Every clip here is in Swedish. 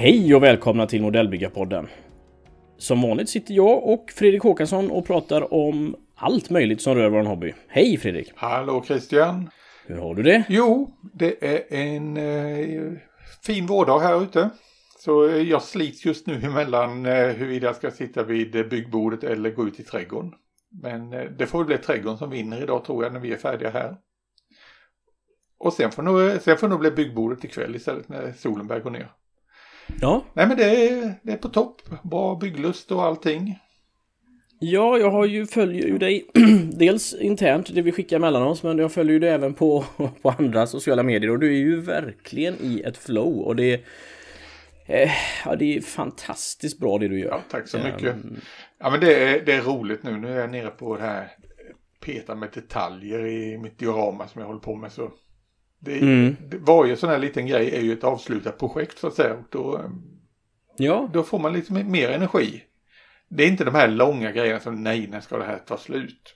Hej och välkomna till Modellbyggarpodden. Som vanligt sitter jag och Fredrik Håkansson och pratar om allt möjligt som rör vår hobby. Hej Fredrik! Hallå Christian! Hur har du det? Jo, det är en eh, fin vårdag här ute. Så eh, jag slits just nu emellan eh, huruvida jag ska sitta vid eh, byggbordet eller gå ut i trädgården. Men det får bli trädgården som vinner idag tror jag när vi är färdiga här. Och sen får nog, sen får nog bli byggbordet ikväll istället när solen börjar gå ner. Ja, Nej men det är, det är på topp. Bra bygglust och allting. ja jag har ju följer ju dig dels internt, det vi skickar mellan oss, men jag följer ju dig även på, på andra sociala medier och du är ju verkligen i ett flow och det eh, Ja, det är fantastiskt bra det du gör. Ja, tack så Ehm, mycket. Ja men det är, det är roligt nu. Nu är jag nere på det här peta med detaljer i mitt diorama som jag håller på med. Så det, Mm. det, varje sån här liten grej är ju ett avslutat projekt så att säga. Och då, Ja, då får man lite mer energi. Det är inte de här långa grejerna som nej, när ska det här ta slut?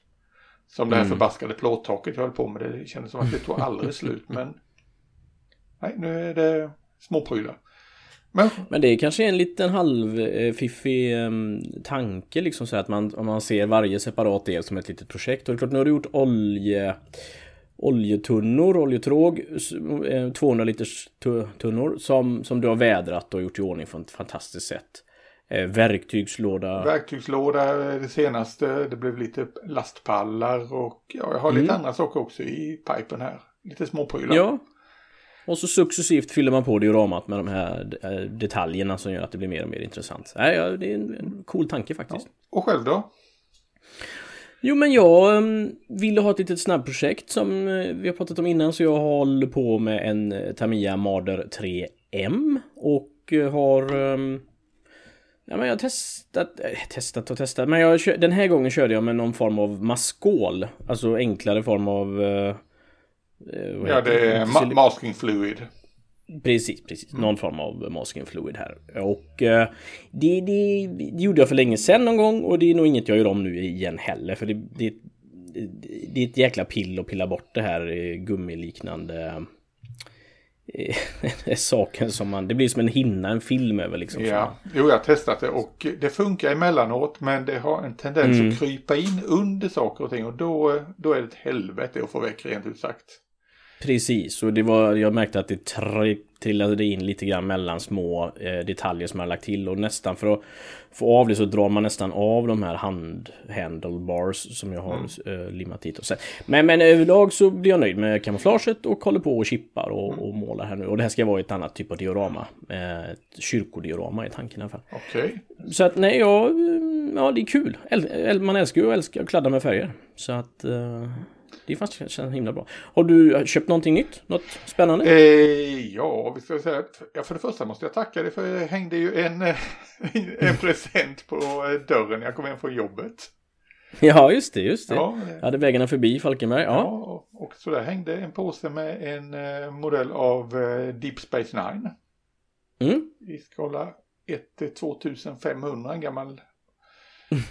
Som det här Mm. förbaskade plåttaket jag höll på med. Det kändes som att det tog aldrig slut. Men nej, nu är det småprylar. Men Men det är kanske en liten halvfiffig um, tanke liksom så att man, om man ser varje separat del som ett litet projekt. Och det är klart, nu har du gjort olje oljetunnor, oljetråg, s- eh, 200 liters tu- tunnor som, som du har vädrat och gjort i ordning på ett fantastiskt sätt. Eh, verktygslåda. Verktygslåda är det senaste. Det blev lite lastpallar och ja, jag har lite Mm. andra saker också i pipen här. Lite småprylar. Ja. Och så successivt fyller man på dioramat med de här eh, detaljerna som gör att det blir mer och mer intressant. Nej, ja, det är en, cool tanke faktiskt. Och själv då? Jo men jag um, ville ha ett litet snabbprojekt som eh, vi har pratat om innan så jag håller på med en eh, Tamiya Marder 3M och har um, Ja men jag har testat, testat och testat men jag, den här gången körde jag med någon form av maskål Alltså enklare form av Ja, heter det är ma- masking fluid. Precis, precis. Någon form av masking fluid här. Och eh, det, det, det gjorde jag för länge sedan någon gång och det är nog inget jag gör om nu igen heller. För det, det, det är ett jäkla pill att pilla bort det här eh, gummiliknande eh, saken som man... Det blir som en hinna, en film över liksom. Ja, jo jag har testat det och det funkar emellanåt men det har en tendens Mm. att krypa in under saker och ting och då, då är det ett helvete att få väck rent ut sagt. Precis, och det var, jag märkte att det tri- trillade in lite grann mellan små eh, detaljer som jag lagt till och nästan för att få av det så drar man nästan av de här hand handlebars som jag har eh, limmat hit och så. Men, men överlag så blir jag nöjd med kamouflaget och håller på och chippar och, och målar här nu. Och det här ska vara ett annat typ av diorama. Eh, ett kyrkodiorama i tanken i alla fall. Okej. Så att nej, ja, mm, ja det är kul. Man älskar ju att kladda med färger. Så att eh, det faktiskt känns himla bra. Har du köpt någonting nytt? Något spännande? Eh, ja, vi ska säga att ja, för det första måste jag tacka dig för det hängde ju en, eh, en present på eh, dörren när jag kom hem från jobbet. Ja, just det, just det. Ja, Jag hade vägarna förbi Falkenberg. Ja, Ja. och- så där hängde en påse med en eh, modell av eh, Deep Space Nine. Mm. I skala 1 till 2500, en gammal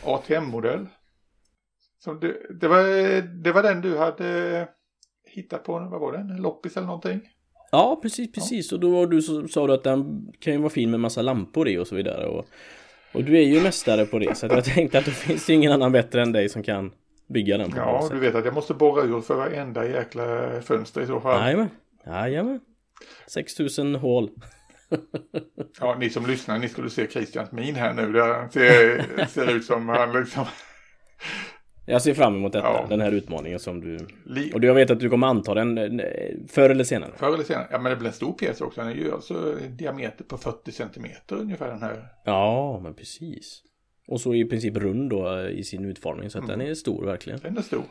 ATM-modell. Så det, det, var, det var den du hade hittat på, vad var det, en loppis eller någonting? ja, precis, precis. Och då var du så, sa du att den kan ju vara fin med massa lampor i och så vidare. Och, och du är ju mästare på det. Så jag tänkte att det finns ju ingen annan bättre än dig som kan bygga den Ja, du vet att jag måste borra ur för varenda jäkla fönster i så fall. Jajamän. Jajamän. 6000 hål. Ja, ni som lyssnar, ni skulle se Christians min här nu. Det ser, ser ut som han liksom... Jag ser fram emot detta, Ja. den här utmaningen som du... Och jag vet att du kommer anta den eh, förr eller senare. Förr eller senare, ja men det blir en stor pjäs också. Den är ju alltså diameter på 40 centimeter ungefär den här. Ja, men precis. Och så i princip rund då eh, i sin utformning, så att den är stor verkligen. Den är stor.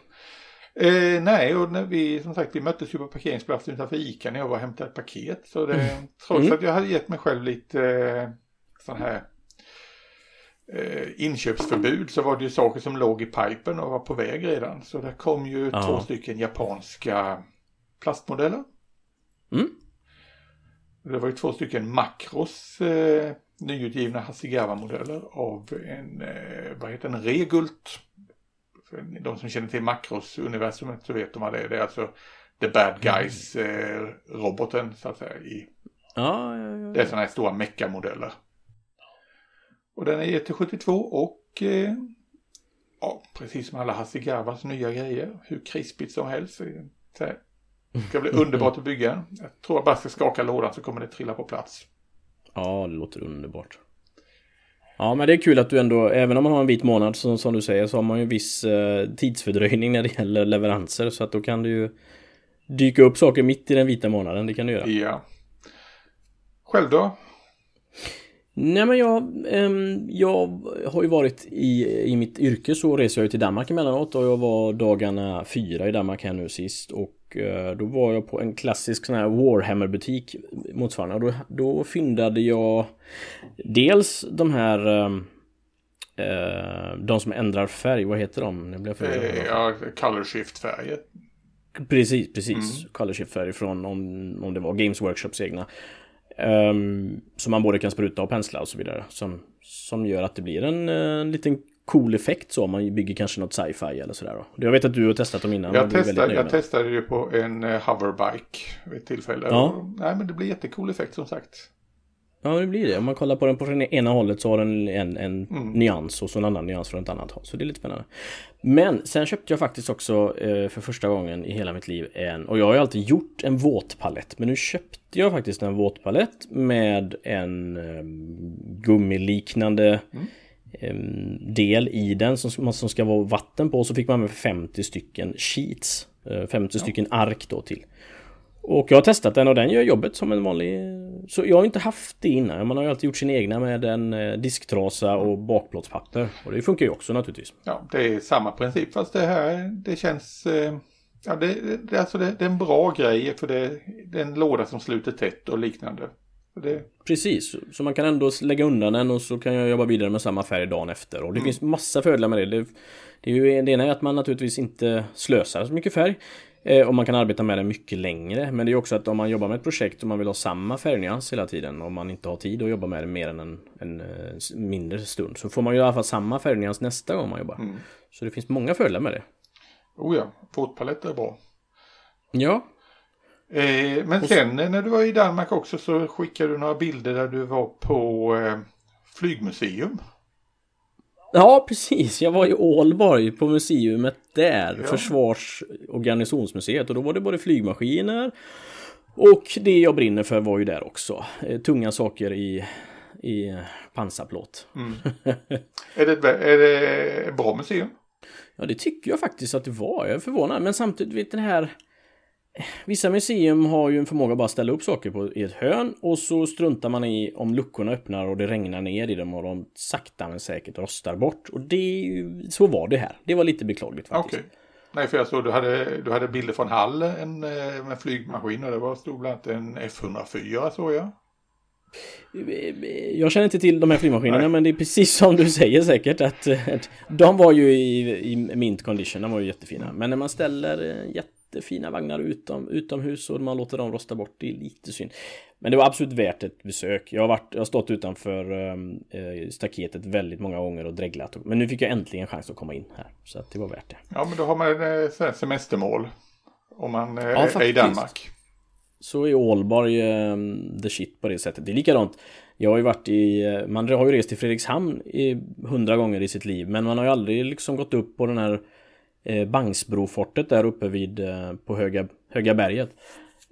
Eh, nej, och när vi som sagt vi möttes ju på parkeringsplatsen utanför Ica när jag var och hämtade ett paket. Så det, trots Mm. att jag hade gett mig själv lite eh, sån här inköpsförbud så var det ju saker som låg i pipen och var på väg redan. Så det kom ju Ja. två stycken japanska plastmodeller. Mm. Det var ju två stycken makros eh, nyutgivna Hasegawa-modeller av en, eh, vad heter den, Regult. För de som känner till Macros-universumet så vet de vad det är. Det är alltså The Bad Guys-roboten så att säga. I, ja, ja. det är sådana här stora mecka-modeller. Och den är GT72 och eh, ja, precis som alla Hasegawas nya grejer, hur krispigt som helst. Det ska bli underbart att bygga. Jag tror jag bara ska skaka lådan så kommer det trilla på plats. Ja, det låter underbart. Ja, men det är kul att du ändå, även om man har en vit månad som, som du säger, så har man ju en viss eh, tidsfördröjning när det gäller leveranser. Så att då kan det ju dyka upp saker mitt i den vita månaden. Det kan du göra. Ja. Själv då? Nej men jag, ehm, jag har ju varit i, i mitt yrke så reser jag ju till Danmark emellanåt och jag var dagarna fyra i Danmark här nu sist och eh, då var jag på en klassisk sån här Warhammer butik motsvarande och då, då fyndade jag dels de här ehm, eh, de som ändrar färg, vad heter de? Jag förvirrad. Eh, ja, color shift-färger. Precis, precis. Color shift färg från om, om det var Games Workshops egna. Um, som man både kan spruta och pensla och så vidare. Som, som gör att det blir en, eh, en liten cool effekt så om man bygger kanske något sci-fi eller sådär då. Jag vet att du har testat dem innan. Jag, testade, jag testade ju på en eh, hoverbike vid ett tillfälle. Ja. Och, nej men det blir jättecool effekt som sagt. Ja, det blir det. Om man kollar på den på det ena hållet så har den en, en Mm. nyans och så en annan nyans från ett annat håll. Så det är lite spännande. Men sen köpte jag faktiskt också eh, för första gången i hela mitt liv en, och jag har ju alltid gjort en våtpalett, men nu köpte jag faktiskt en våtpalett med en eh, gummiliknande eh, del i den som, som ska vara vatten på. Så fick man med 50 stycken sheets, eh, 50 stycken ark då till. Och jag har testat den och den gör jobbet som en vanlig... Så jag har inte haft det innan. Man har ju alltid gjort sin egna med en eh, disktrasa och bakplåtspapper. Och det funkar ju också naturligtvis. Ja, det är samma princip fast det här det känns... Eh, ja, det, det, alltså det, det är en bra grej för det, det är en låda som sluter tätt och liknande. Det, Precis, så man kan ändå lägga undan den och så kan jag jobba vidare med samma färg dagen efter. Och det finns massa fördelar med det. det. Det, är ju, det ena är att man naturligtvis inte slösar så mycket färg. Eh, och man kan arbeta med den mycket längre. Men det är också att om man jobbar med ett projekt och man vill ha samma färgnyans hela tiden. Om man inte har tid att jobba med det mer än en, en, eh, mindre stund. Så får man ju i alla fall samma färgnyans nästa gång man jobbar. Så det finns många fördelar med det. oh ja, våtpaletter är bra. Ja, Eh, men sen eh, när du var i Danmark också så skickade du några bilder där du var på eh, flygmuseum. Ja, precis. Jag var i Ålborg på museumet där, Ja. Försvars och garnisonsmuseet. Och då var det både flygmaskiner och det jag brinner för var ju där också. Eh, Tunga saker i, i pansarplåt. Är det, är det bra museum? Ja, det tycker jag faktiskt att det var. Jag är förvånad. Men samtidigt, vet den här... Vissa museum har ju en förmåga att bara ställa upp saker på, i ett hörn och så struntar man i om luckorna öppnar och det regnar ner i dem och de sakta men säkert rostar bort. Och det så var det här. Det var lite beklagligt faktiskt. Nej, för jag såg du hade, du hade bilder från Hall en, eh, med flygmaskin och det var, stod bland annat en F104 såg jag. Jag känner inte till de här flygmaskinerna Nej. men det är precis som du säger säkert att, att de var ju i, i mint condition, de var ju jättefina. Men när man ställer eh, jättefina vagnar utom, utomhus och man låter dem rosta bort, det är lite synd. Men det var absolut värt ett besök. Jag har, varit, jag har stått utanför eh, staketet väldigt många gånger och dreglat. Men nu fick jag äntligen chans att komma in här. Så att det var värt det. Ja, men då har man här semestermål. Om man eh, är i. Danmark. Så är Ålborg eh, the shit på det sättet. Det är likadant. Jag har ju varit i, man har ju rest till Fredrikshamn i hundra gånger i sitt liv. Men man har ju aldrig liksom gått upp på den här Bangsbrofortet där uppe vid, eh, på Höga, Höga berget.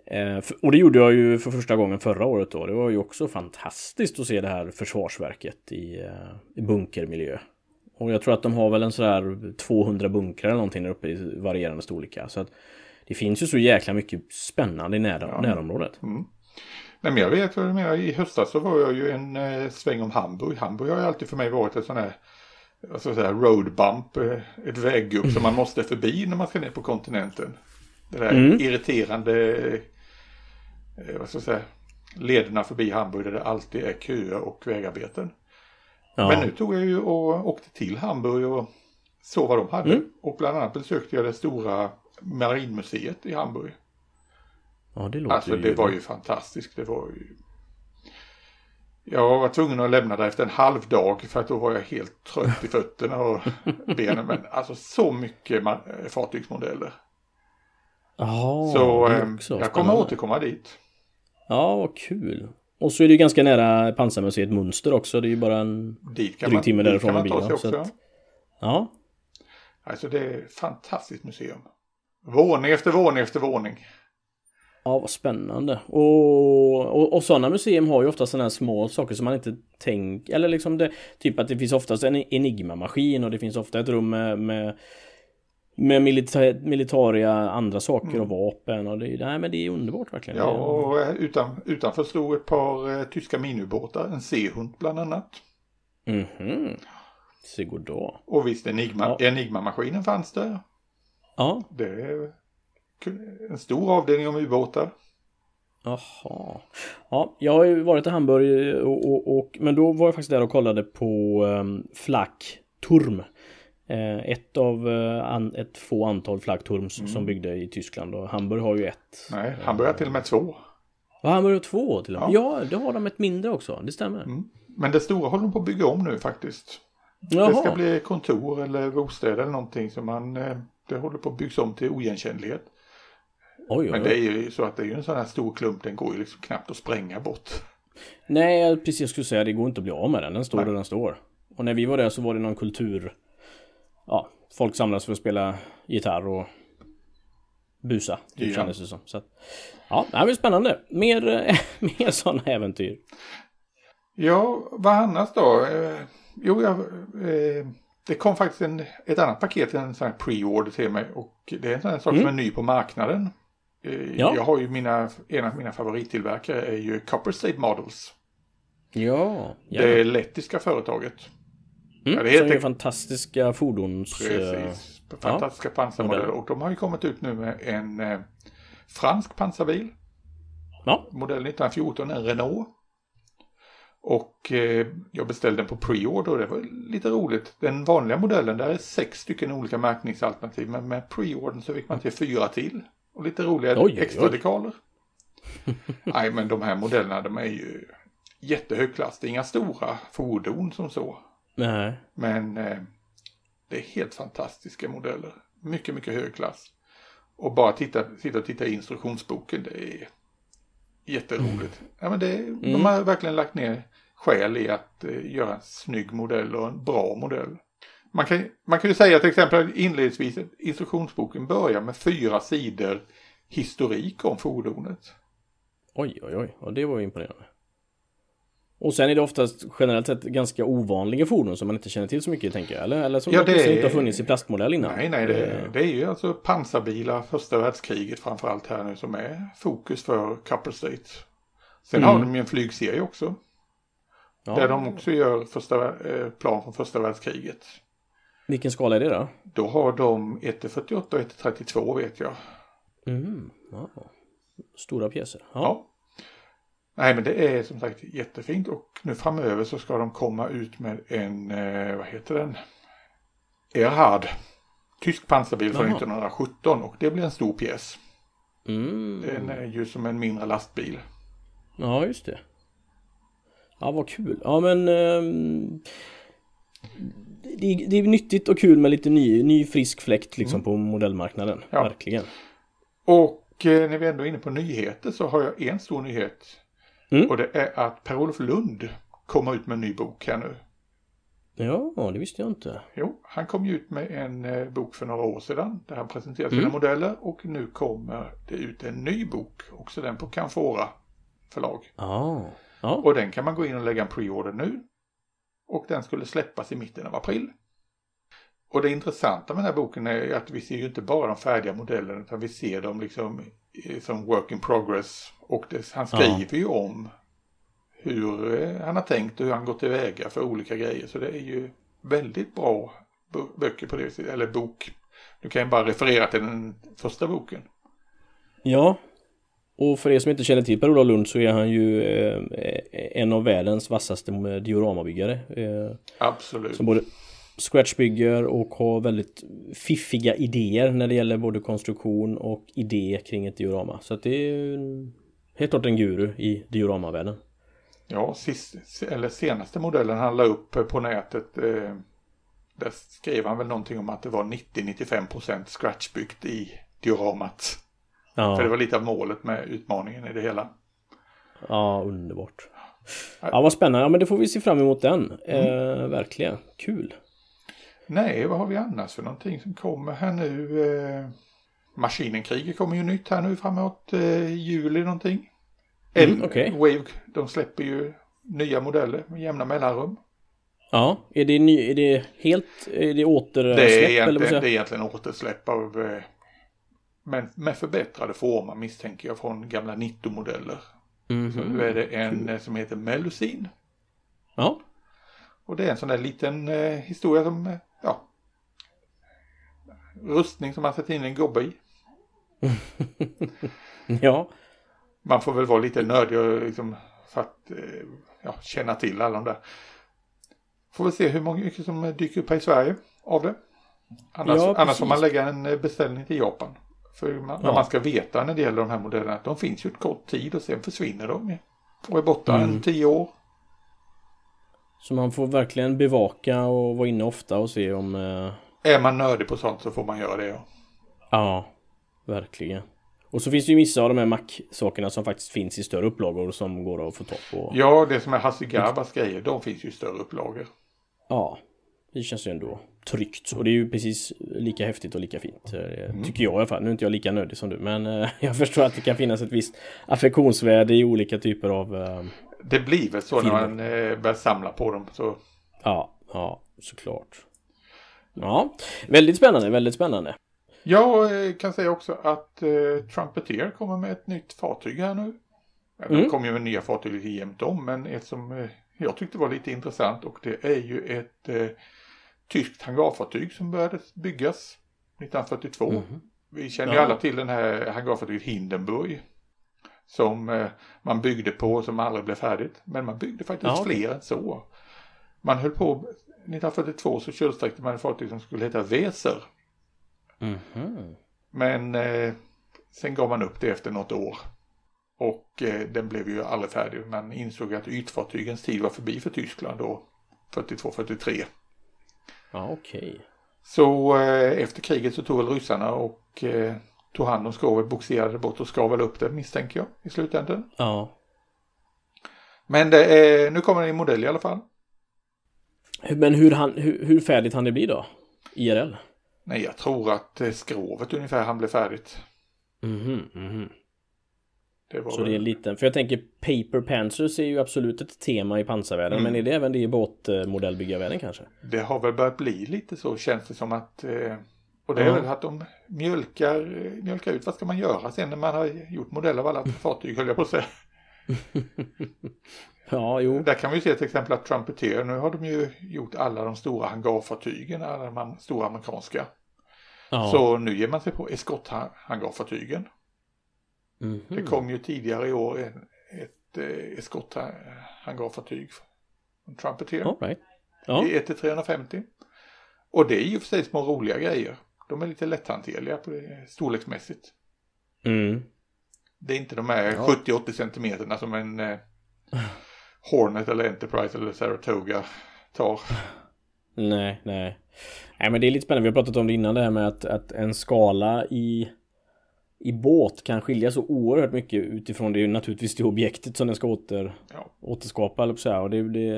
Eh, och det gjorde jag ju för första gången förra året då. Det var ju också fantastiskt att se det här försvarsverket i, eh, i bunkermiljö. Och jag tror att de har väl en sådär 200 bunkrar eller någonting där uppe i varierande storlekar. Så att det finns ju så jäkla mycket spännande i nära, närområdet. Nej, men jag vet vad du menar. I höstas så var jag ju en eh, sväng om Hamburg. Hamburg har ju alltid för mig varit ett sån här ska jag säga, road bump, eh, ett väggupp som man måste förbi när man ska ner på kontinenten. Det där Mm. irriterande, eh, vad ska jag säga, lederna förbi Hamburg där det alltid är köer och vägarbeten. Ja. Men nu tog jag ju och åkte till Hamburg och såg vad de hade. Mm. Och bland annat besökte jag det stora marinmuseet i Hamburg. ja, det låter Alltså ju... det var ju fantastiskt. Det var ju... Jag var tvungen att lämna där efter en halv dag för att då var jag helt trött i fötterna och benen. Men alltså så mycket fartygsmodeller. Jaha, så eh, jag kommer återkomma dit. Ja, vad kul. Och så är det ju ganska nära pansarmuseet Munster också. Det är ju bara en dryg man, timme därifrån med bilen. också. Så att, ja, Alltså det är ett fantastiskt museum. Våning efter våning efter våning. Ja, vad spännande. Och, och, och sådana museum har ju ofta sådana här små saker som man inte tänker. Eller liksom det, typ att det finns oftast en Enigma-maskin och det finns ofta ett rum med, med med milita militaria andra saker och vapen och det, nej, men det är underbart verkligen. Mm. Ja, och eh, utan, utanför stod ett par eh, tyska minubåtar, en Seehund bland annat. Mhm. Se goddag. Och visst, Enigma, Ja. Enigma-maskinen fanns där. Ja, Det en stor avdelning om ubåtar. Jaha. Ja, jag har ju varit i Hamburg och, och, och men då var jag faktiskt där och kollade på um, Flak Turm. Eh, ett av eh, an, ett få antal Flak Turms Mm. som byggde i Tyskland och Hamburg har ju ett. Nej, han börjar till och med två. Ja, Hamburg har två till och med. Ja. Ja, det har de ett mindre också. Det stämmer. Mm. Men det stora håller de på att bygga om nu faktiskt. Jaha. Det ska bli kontor eller bostäder eller någonting som man, eh, det håller på att byggas om till oigenkännlighet. Oj, oj, Men det är ju så att det är ju en sån här stor klump, den går ju liksom knappt att spränga bort. Nej, precis jag skulle säga det går inte att bli av med den. Den står Nej. där den står. Och när vi var där så var det någon kultur. Ja, folk samlas för att spela gitarr och busa. Typ Ja. kändes det som. Så att, ja, det här blir spännande. Mer, mer sådana äventyr. Ja, vad annars då? Eh, jo, jag, eh, det kom faktiskt en, ett annat paket, en sån här pre-order till mig och det är en sån här sak som är ny på marknaden. Ja. Jag har ju mina, en av mina favorittillverkare är ju Copper State Models. Ja, ja. Det lettiska företaget. Mm, ja, det heter- fantastiska fordons... eh, Precis. Fantastiska pansarmodeller. modeller. Och de har ju kommit ut nu med en eh, fransk pansarbil. Ja, Modell 1914, en Renault. Och eh, jag beställde den på pre-order och det var lite roligt. Den vanliga modellen, där är sex stycken olika märkningsalternativ. Men med pre-ordern så fick man till fyra till. Och lite roliga Oj, extra oj. dekaler. Nej, men de här modellerna, de är ju jättehög klass. Det är inga stora fordon som så. nej. Men eh, det är helt fantastiska modeller. Mycket, mycket hög klass. Och bara titta, sitta och titta i instruktionsboken, det är jätteroligt. Ja, men det, De har verkligen lagt ner skäl i att eh, göra en snygg modell och en bra modell. Man kan, man kan ju säga till exempel inledningsvis att instruktionsboken börjar med fyra sidor historik om fordonet. Oj, oj, oj. Ja, det var ju imponerande. Och sen är det oftast generellt sett ganska ovanliga fordon som man inte känner till så mycket tänker jag. Eller, eller som Ja, det- inte har funnits i plastmodell innan. Nej, nej, det, det är ju alltså pansarbilar, första världskriget framförallt här nu som är fokus för Copper State. Sen Mm. har de ju en flygserie också. Ja. Där de också gör första, eh, plan från första världskriget. Vilken skala är det då? Då har de 1-48 och 1-32 vet jag. Mm. Ja. Stora pjäser. Ja. Ja. Nej men det är som sagt jättefint och nu framöver så ska de komma ut med en, eh, vad heter den? Erhard. Tysk pansarbil från Jaha. 1917 och det blir en stor pjäs. Mm. Den är ju som en mindre lastbil. Ja, just det. Ja, vad kul. Ja, men... ehm, det, är- det är nyttigt och kul med lite ny, ny frisk fläkt liksom på modellmarknaden. Mm. Ja. Verkligen. Och eh, när vi ändå är inne på nyheter så har jag en stor nyhet. Mm. Och det är att Per-Olof Lund kommer ut med en ny bok här nu. Ja, det visste jag inte. Jo, han kom ju ut med en eh, bok för några år sedan där han presenterade Mm. sina modeller och nu kommer det ut en ny bok, också den på Canfora förlag. Ja. Ja. Och den kan man gå in och lägga en pre-order nu. Och den skulle släppas i mitten av april. Och det intressanta med den här boken är att vi ser ju inte bara de färdiga modellerna utan vi ser dem liksom eh, som work in progress. Och det, han Ja. skriver ju om hur eh, han har tänkt och hur han gått tillväga för olika grejer. Så det är ju väldigt bra böcker på det viset, eller bok. Du kan ju bara referera till den första boken. Ja. Och för er som inte känner till Per-Olof Lund så är han ju eh, en av världens vassaste dioramabyggare. Eh, Absolut. som både scratchbygger och har väldigt fiffiga idéer när det gäller både konstruktion och idé kring ett diorama. Så att det är helt klart en guru i dioramavärlden. Ja, sist, eller senaste modellen han la upp på nätet. Eh, där skrev han väl någonting om att det var 90-95% scratchbyggt i dioramat. Ja, För det var lite av målet med utmaningen i det hela. ja underbart. Ja, vad spännande. Ja, men det får vi se fram emot den. Eh, verkligen. Kul. Nej, vad har vi annars för någonting som kommer här nu? Eh, Maskinenkriget kommer ju nytt här nu framåt eh, juli någonting. Mm, El- okej. Wave, de släpper ju nya modeller med jämna mellanrum. Ja, är det, ny, är det helt är det återsläpp? Det är, eller vad egentligen, säger det är egentligen återsläpp av eh, men med förbättrade former misstänker jag från gamla 90-modeller. Mhm. Så nu är det en eh, som heter Melusin. Ja, Och det är en sån där liten eh, historia som, eh, ja, rustning som man sätter in en gubbe i. ja, Man får väl vara lite nördig och liksom för att eh, ja, känna till alla de där. Får väl se hur många mycket som dyker upp här i Sverige av det. Annars, Ja, annars får man lägga en eh, beställning till Japan. För man, Ja. man ska veta när det gäller de här modellerna att de finns ju ett kort tid och sen försvinner de. ju. Och är borta Mm. en tio år. så man får verkligen bevaka och vara inne ofta och se om... Eh, Är man nördig på sånt så får man göra det. Ja. ja, verkligen. Och så finns det ju vissa av de här Mac-sakerna som faktiskt finns i större upplagor som går att få tag på. ja, det som är Hasegabas grejer, de finns ju i större upplagor. Ja, det känns ju ändå tryggt. Och det är ju precis lika häftigt och lika fint. eh, Tycker jag i alla fall. Nu är inte jag lika nödig som du. Men eh, jag förstår att det kan finnas ett visst affektionsvärde i olika typer av... Eh, Det blir väl så när Filmer. man eh, börjar samla på dem. Så ja, ja, såklart. Ja, väldigt spännande, väldigt spännande. Jag kan säga också att eh, Trumpeter kommer med ett nytt fartyg här nu. De Mm. kommer ju med nya fartyg lite jämt om, men ett som eh, jag tyckte var lite intressant och det är ju ett eh, tyskt hangarfartyg som började byggas 1942. Mhm. Vi känner ju Ja. alla till den här hangarfartyget Hindenburg. Som eh, man byggde på som aldrig blev färdigt. Men man byggde faktiskt Ja, fler än så. Man höll på, 1942 så kölsträckte man ett fartyg som skulle heta Weser. Mhm. Men eh, sen gav man upp det efter något år. Och eh, den blev ju aldrig färdig. Man insåg att ytfartygens tid var förbi för Tyskland då. 42-43. Ja, okej. Så eh, efter kriget så tog väl ryssarna och eh, tog hand om skrovet, boxerade bort och skar väl upp det misstänker jag i slutändan. Ja. Men det är, nu kommer det i modell i alla fall. Men hur, han, hur, hur färdigt han det bli då? IRL? Nej, jag tror att eh, skrovet ungefär han blev färdigt. Mhm, mhm. Det Så det är en väl, liten, för jag tänker Paper Panzers är ju absolut ett tema i pansarvärlden, Mm. men är det även det i båtmodellbyggarvärlden kanske? det har väl börjat bli lite så känns det som att eh, och det är Ja. väl att de mjölkar, mjölkar ut vad ska man göra sen när man har gjort modell av alla fartyg höll jag på att säga. Ja, jo. Där kan vi se till exempel att Trumpeter, nu har de ju gjort alla de stora hangarfartygen, alla de stora amerikanska. Ja. Så nu ger man sig på eskorthangarfartygen. Mhm. Det kom ju tidigare i år en, ett eh, eskorthangarfartyg från Trumpeter. All right. Ja. i 1-350. Och det är ju för sig små roliga grejer. De är lite lätthanterliga på det, storleksmässigt. Mm. Det är inte de här Ja. 70-80 centimeterna som en eh, Hornet eller Enterprise eller Saratoga tar. Nej, nej. Nej, men det är lite spännande. Vi har pratat om det innan det här med att, att en skala i i båt kan skilja så oerhört mycket utifrån det är naturligtvis det objektet som den ska åter, Ja. återskapa eller så här. Och det, det,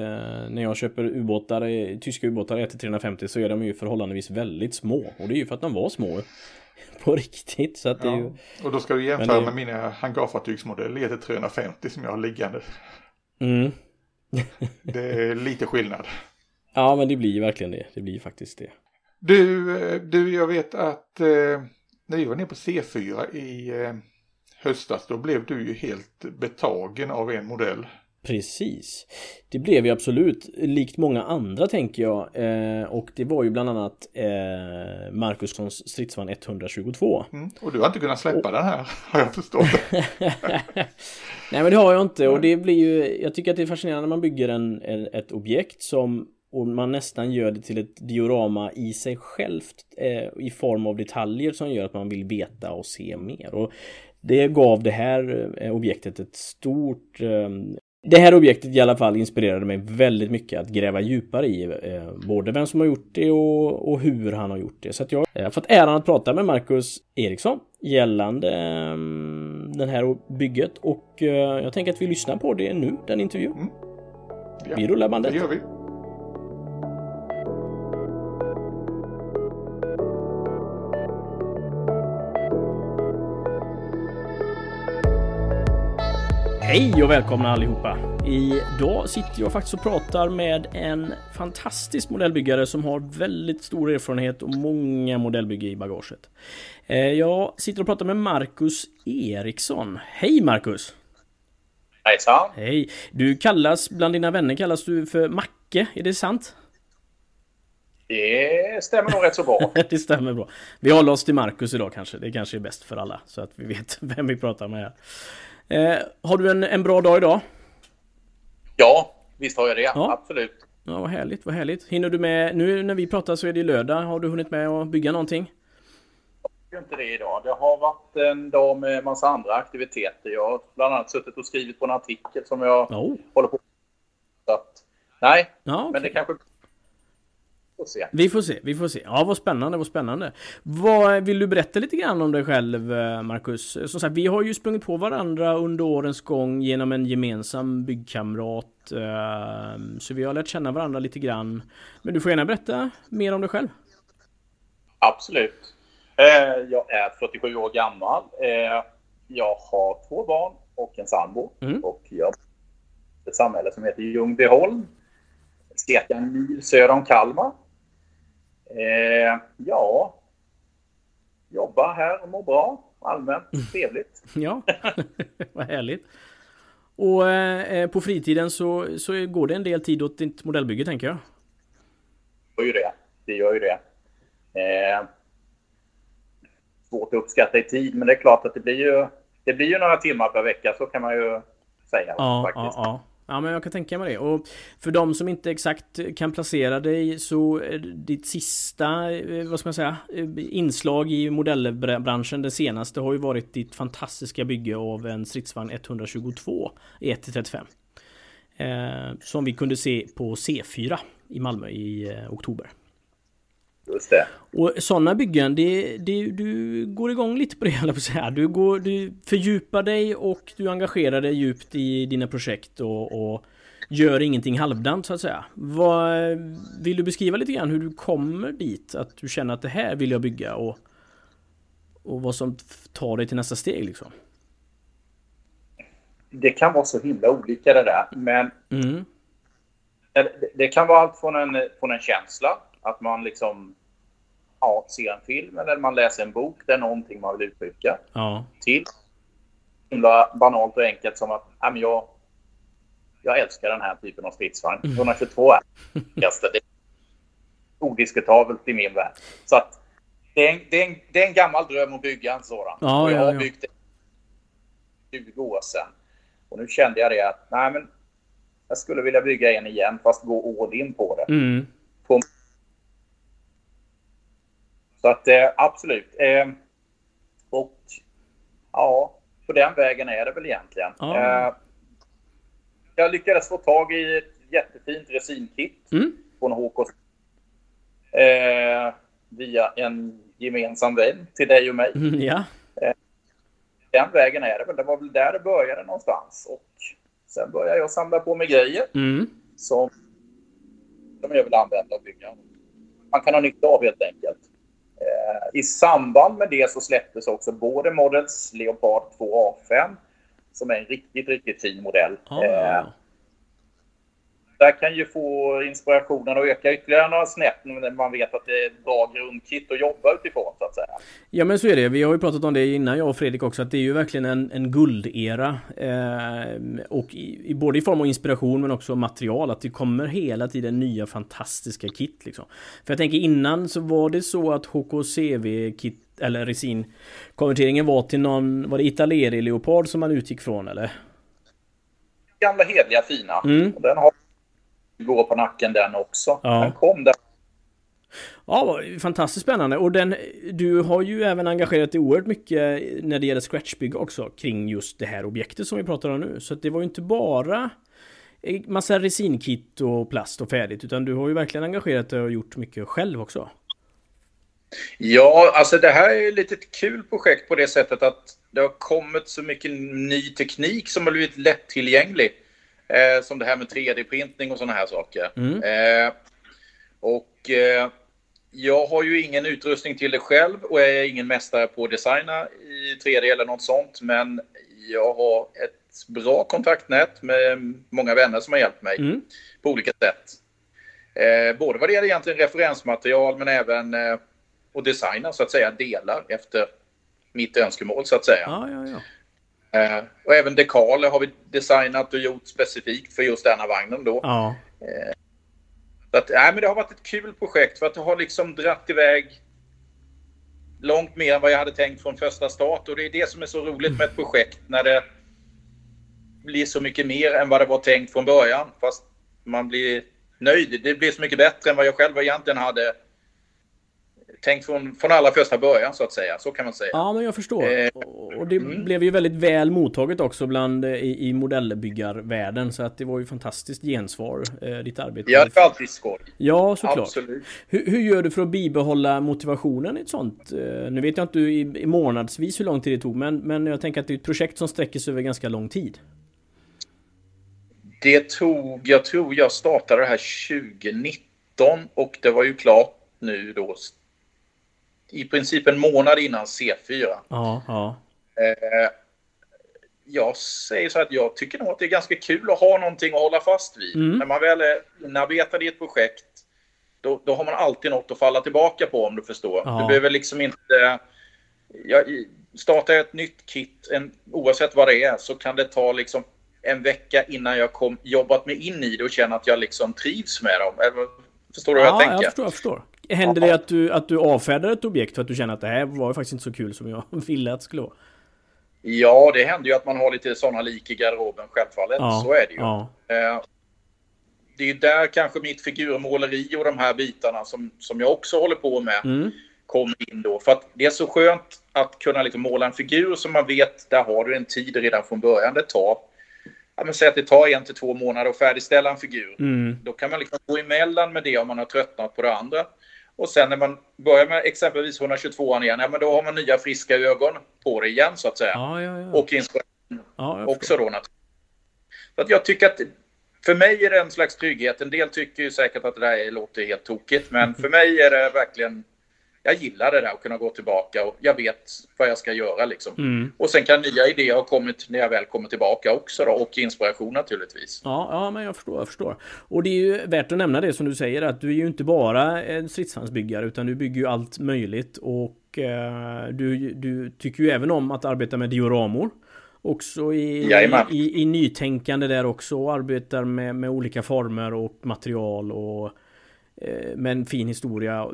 när jag köper ubåtar, eh, tyska ubåtar 1-350 så är de ju förhållandevis väldigt små. Och det är ju för att de var små på riktigt. Så att det är ju... Ja. Och då ska du jämföra det- med mina hangarfartygsmodeller ET350 som jag har liggande. Mm. Det är lite skillnad. Ja, men det blir ju verkligen det. Det blir ju faktiskt det. Du, eh, du jag vet att eh, när vi var nere på C4 i eh, höstas då blev du ju helt betagen av en modell. Precis. Det blev ju absolut likt många andra tänker jag. Eh, och det var ju bland annat eh, Marcussons stridsvagn 122. Mm. Och du har inte kunnat släppa den här har jag förstått. Nej men det har jag inte och det blir ju Jag tycker att det är fascinerande när man bygger en, en, ett objekt som och man nästan gör det till ett diorama i sig självt eh, i form av detaljer som gör att man vill veta och se mer. Och det gav det här eh, objektet ett stort eh, Det här objektet i alla fall inspirerade mig väldigt mycket att gräva djupare i eh, både vem som har gjort det och, och, hur han har gjort det. Så att jag har fått äran att prata med Marcus Eriksson gällande eh, det här bygget och jag tänker att vi lyssnar på det nu, den intervjun. Mm. Ja, vi rullar bandet. Det gör vi. Hej och välkomna allihopa! Idag sitter jag faktiskt och pratar med en fantastisk modellbyggare som har väldigt stor erfarenhet och många modellbygge i bagaget. Eh, jag sitter och pratar med Marcus Eriksson. Hej Marcus! Hejsan! Hej! Du kallas, bland dina vänner kallas du för Macke, är det sant? Det stämmer nog rätt så bra. det stämmer bra. Vi håller oss till Marcus idag kanske. Det kanske är bäst för alla så att vi vet vem vi pratar med. Här. Eh, har du en, en bra dag idag? Ja, visst har jag det. Ja. Absolut. Ja, vad härligt, vad härligt. Hinner du med, nu när vi pratar så är det lördag. Har du hunnit med att bygga någonting? Jag inte det idag. Det har varit en dag med massa andra aktiviteter. Jag har bland annat suttit och skrivit på en artikel som jag oh. håller på så att, Nej, ja, okay. men det kanske får se. Vi får se, vi får se. Ja, vad spännande, vad spännande. Vad, vill du berätta lite grann om dig själv, eh, Marcus? Som sagt, vi har ju sprungit på varandra under årens gång genom en gemensam byggkamrat. Eh, så vi har lärt känna varandra lite grann. Men du får gärna berätta mer om dig själv. Absolut. Eh, jag är 47 år gammal. Jag har två barn och en sambo. Mm. Och jag ett samhälle som heter Ljungbyholm cirka en mil söder om Kalmar. Eh, ja, jobba här och må bra. Allmänt mm. trevligt. ja, vad härligt. Och eh, på fritiden så, så går det en del tid åt ditt modellbygge tänker jag. Det gör ju det. Det gör ju det. Eh, svårt att uppskatta i tid, men det är klart att det blir ju, det blir ju några timmar per vecka, så kan man ju säga. Ja, faktiskt. ja, ja. Ja men jag kan tänka mig det. Och för de som inte exakt kan placera dig så eh, ditt sista, eh, vad ska man säga, eh, inslag i modellbranschen, det senaste har ju varit ditt fantastiska bygge av en stridsvagn 122 1-35. Eh, som vi kunde se på C4 i Malmö i eh, oktober. Just det. Och sådana byggen, det, det, du går igång lite på det, jag på säga. Du, går, du fördjupar dig och du engagerar dig djupt i dina projekt och, och gör ingenting halvdant så att säga. Vad, vill du beskriva lite grann hur du kommer dit? Att du känner att det här vill jag bygga och, och vad som tar dig till nästa steg liksom? Det kan vara så himla olika det där, men mm. det, det, kan vara allt från en, från en känsla, att man liksom ja, ser en film eller man läser en bok där någonting man vill uttrycka. Ja. Till himla banalt och enkelt som att ja, men jag, jag älskar den här typen av stridsvagn. 122 är det är odiskutabelt i min värld. Så att det är, en, det, är en, det är en gammal dröm att bygga en sådan. Ja, och jag har ja, byggt det 20 år sedan. Och nu kände jag det att nej, men jag skulle vilja bygga en igen fast gå all in på det. Mm. På så att eh, absolut. Eh, och ja, på den vägen är det väl egentligen. Ah. jag lyckades få tag i ett jättefint resinkit mm. från HK via en gemensam vän till dig och mig. Mm, ja. den vägen är det väl. Det var väl där det började någonstans. Och sen började jag samla på mig grejer mm. som, som jag vill använda och bygga. Man kan ha nytta av helt enkelt. Eh, I samband med det så släpptes också både Models Leopard 2 A5 som är en riktigt, riktigt fin modell. Oh. Där kan ju få inspirationen att öka ytterligare några snäpp när man vet att det är ett bra grundkit att jobba utifrån så att säga. Ja men så är det. Vi har ju pratat om det innan jag och Fredrik också att det är ju verkligen en, en guldera. Eh, och i, både i form av inspiration men också material. Att det kommer hela tiden nya fantastiska kit liksom. För jag tänker innan så var det så att HKCV-kit eller resin konverteringen var till någon, var det Italeri Leopard som man utgick från eller? Gamla hedliga fina. Mm. Den har gå på nacken den också. Ja. Den kom där. Ja, fantastiskt spännande. Och den, du har ju även engagerat dig oerhört mycket när det gäller scratchbygge också kring just det här objektet som vi pratar om nu. Så det var ju inte bara massa resinkit och plast och färdigt. Utan du har ju verkligen engagerat dig och gjort mycket själv också. Ja, alltså det här är ett litet kul projekt på det sättet att det har kommit så mycket ny teknik som har blivit lättillgänglig. Eh, som det här med 3D-printning och sådana här saker. Mm. Eh, och eh, jag har ju ingen utrustning till det själv och jag är ingen mästare på att designa i 3D eller något sånt. Men jag har ett bra kontaktnät med många vänner som har hjälpt mig mm. på olika sätt. Eh, både vad det gäller egentligen referensmaterial men även eh, att designa så att säga delar efter mitt önskemål så att säga. Ja, ja, ja. Eh, och även dekaler har vi designat och gjort specifikt för just denna vagnen då. Ja. Eh, att, nej, men det har varit ett kul projekt för att det har liksom dratt iväg långt mer än vad jag hade tänkt från första start. Och det är det som är så roligt med ett projekt när det blir så mycket mer än vad det var tänkt från början. Fast man blir nöjd. Det blir så mycket bättre än vad jag själv egentligen hade tänkt från, från allra första början så att säga. Så kan man säga. Ja, men jag förstår. Eh, det mm. blev ju väldigt väl mottaget också bland eh, i, i modellbyggarvärlden. Så att det var ju fantastiskt gensvar, eh, ditt arbete. Ja, det är alltid skoj. Ja, såklart. Absolut. Hur, hur, gör du för att bibehålla motivationen i ett sånt? Eh, nu vet jag inte i, i månadsvis hur lång tid det tog, men, men jag tänker att det är ett projekt som sträcker sig över ganska lång tid. Det tog, jag tror jag startade det här 2019 och det var ju klart nu då i princip en månad innan C4. Ja, ja. Eh, jag säger så att jag tycker nog att det är ganska kul att ha någonting att hålla fast vid. Mm. När man väl är inarbetad i ett projekt, då, då har man alltid något att falla tillbaka på om du förstår. Ja. Du behöver liksom inte... Jag, startar jag ett nytt kit, en, oavsett vad det är, så kan det ta liksom en vecka innan jag kom, jobbat mig in i det och känner att jag liksom trivs med dem. Förstår du ja, vad jag tänker? Ja, jag förstår. Jag förstår. Händer det att du, att du avfärdar ett objekt för att du känner att det här var faktiskt inte så kul som jag ville att det skulle vara? Ja, det händer ju att man har lite sådana lik i garderoben, självfallet. Ja, så är det ju. Ja. Eh, det är ju där kanske mitt figurmåleri och de här bitarna som, som jag också håller på med mm. kommer in då. För att det är så skönt att kunna liksom måla en figur som man vet, där har du en tid redan från början. Det tar, ja men säg att det tar en till två månader att färdigställa en figur. Mm. Då kan man liksom gå emellan med det om man har tröttnat på det andra. Och sen när man börjar med exempelvis 122an igen, ja, men då har man nya friska ögon på det igen så att säga. Ja, ja, ja. Och inspiration också då naturligtvis. Så att jag tycker att för mig är det en slags trygghet. En del tycker ju säkert att det där låter helt tokigt, men för mig är det verkligen jag gillar det där att kunna gå tillbaka och jag vet vad jag ska göra liksom. Mm. Och sen kan nya idéer ha kommit när jag väl kommer tillbaka också då och inspiration naturligtvis. Ja, ja men jag förstår, jag förstår. Och det är ju värt att nämna det som du säger att du är ju inte bara en stridsvagnsbyggare utan du bygger ju allt möjligt och eh, du, du tycker ju även om att arbeta med dioramor. Också i, i, i, nytänkande där också och arbetar med, med olika former och material och med en fin historia.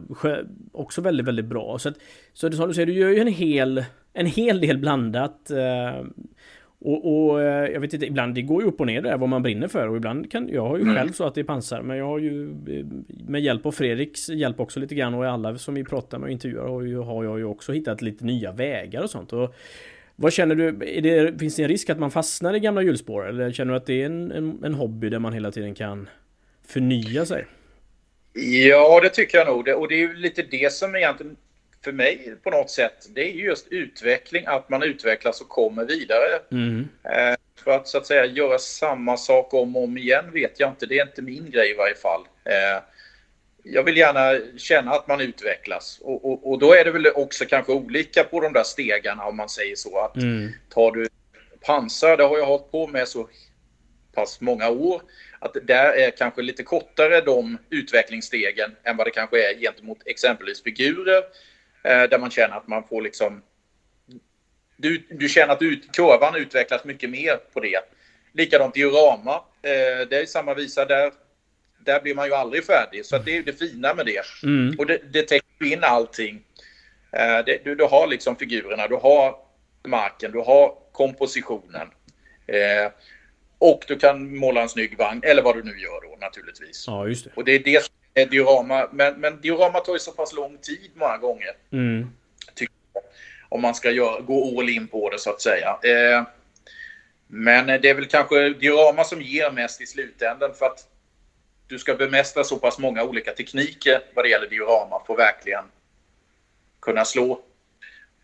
Också väldigt, väldigt bra. Så, att, så det, som du säger, du gör ju en hel, en hel del blandat. Eh, och, och, eh, jag vet inte, ibland det går ju upp och ner där vad man brinner för och ibland kan jag har ju mm. själv så att det är pansar men jag har ju med hjälp av Fredriks hjälp också lite grann och alla som vi pratar med och intervjuar har, ju, har jag ju också hittat lite nya vägar och sånt. Och vad känner du? Det, finns det en risk att man fastnar i gamla hjulspår eller känner du att det är en, en, en hobby där man hela tiden kan förnya sig? Ja, det tycker jag nog. Och det är ju lite det som egentligen för mig på något sätt, det är just utveckling, att man utvecklas och kommer vidare. Mm. Eh, för att så att säga göra samma sak om och om igen vet jag inte. Det är inte min grej i varje fall. Eh, jag vill gärna känna att man utvecklas. Och, och, och, då är det väl också kanske olika på de där stegarna om man säger så. Att mm. Tar du pansar, det har jag hållit på med så pass många år att där är kanske lite kortare de utvecklingsstegen än vad det kanske är gentemot exempelvis figurer eh, där man känner att man får liksom du, du känner att ut, kurvan utvecklas mycket mer på det. Likadant diorama. Eh, det är samma visa där. Där blir man ju aldrig färdig. Så det är det fina med det. Mm. Och det, det täcker in allting. Eh, det, du, du har liksom figurerna, du har marken, du har kompositionen. Eh, och du kan måla en snygg vagn, eller vad du nu gör då naturligtvis. Ja, just det. Och det är det som är diorama. Men, men diorama tar ju så pass lång tid många gånger. Mm. Tycker jag, om man ska göra, gå all in på det så att säga. Eh, Men det är väl kanske diorama som ger mest i slutändan för att du ska bemästra så pass många olika tekniker vad det gäller diorama för att verkligen kunna slå.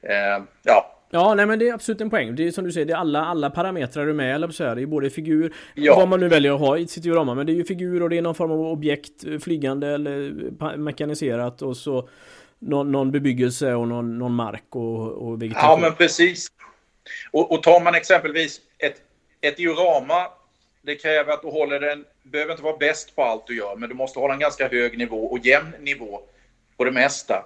Eh, ja. Ja, nej men det är absolut en poäng. Det är som du säger, det är alla, alla parametrar du med, eller så här. Det är både figur, ja. vad man nu väljer att ha i sitt diorama, men det är ju figur och det är någon form av objekt, flygande eller mekaniserat och så någon, någon bebyggelse och någon, någon mark och, och vegetation. Ja, men precis. Och, och tar man exempelvis ett, ett diorama, det kräver att du håller den, behöver inte vara bäst på allt du gör, men du måste hålla en ganska hög nivå och jämn nivå på det mesta.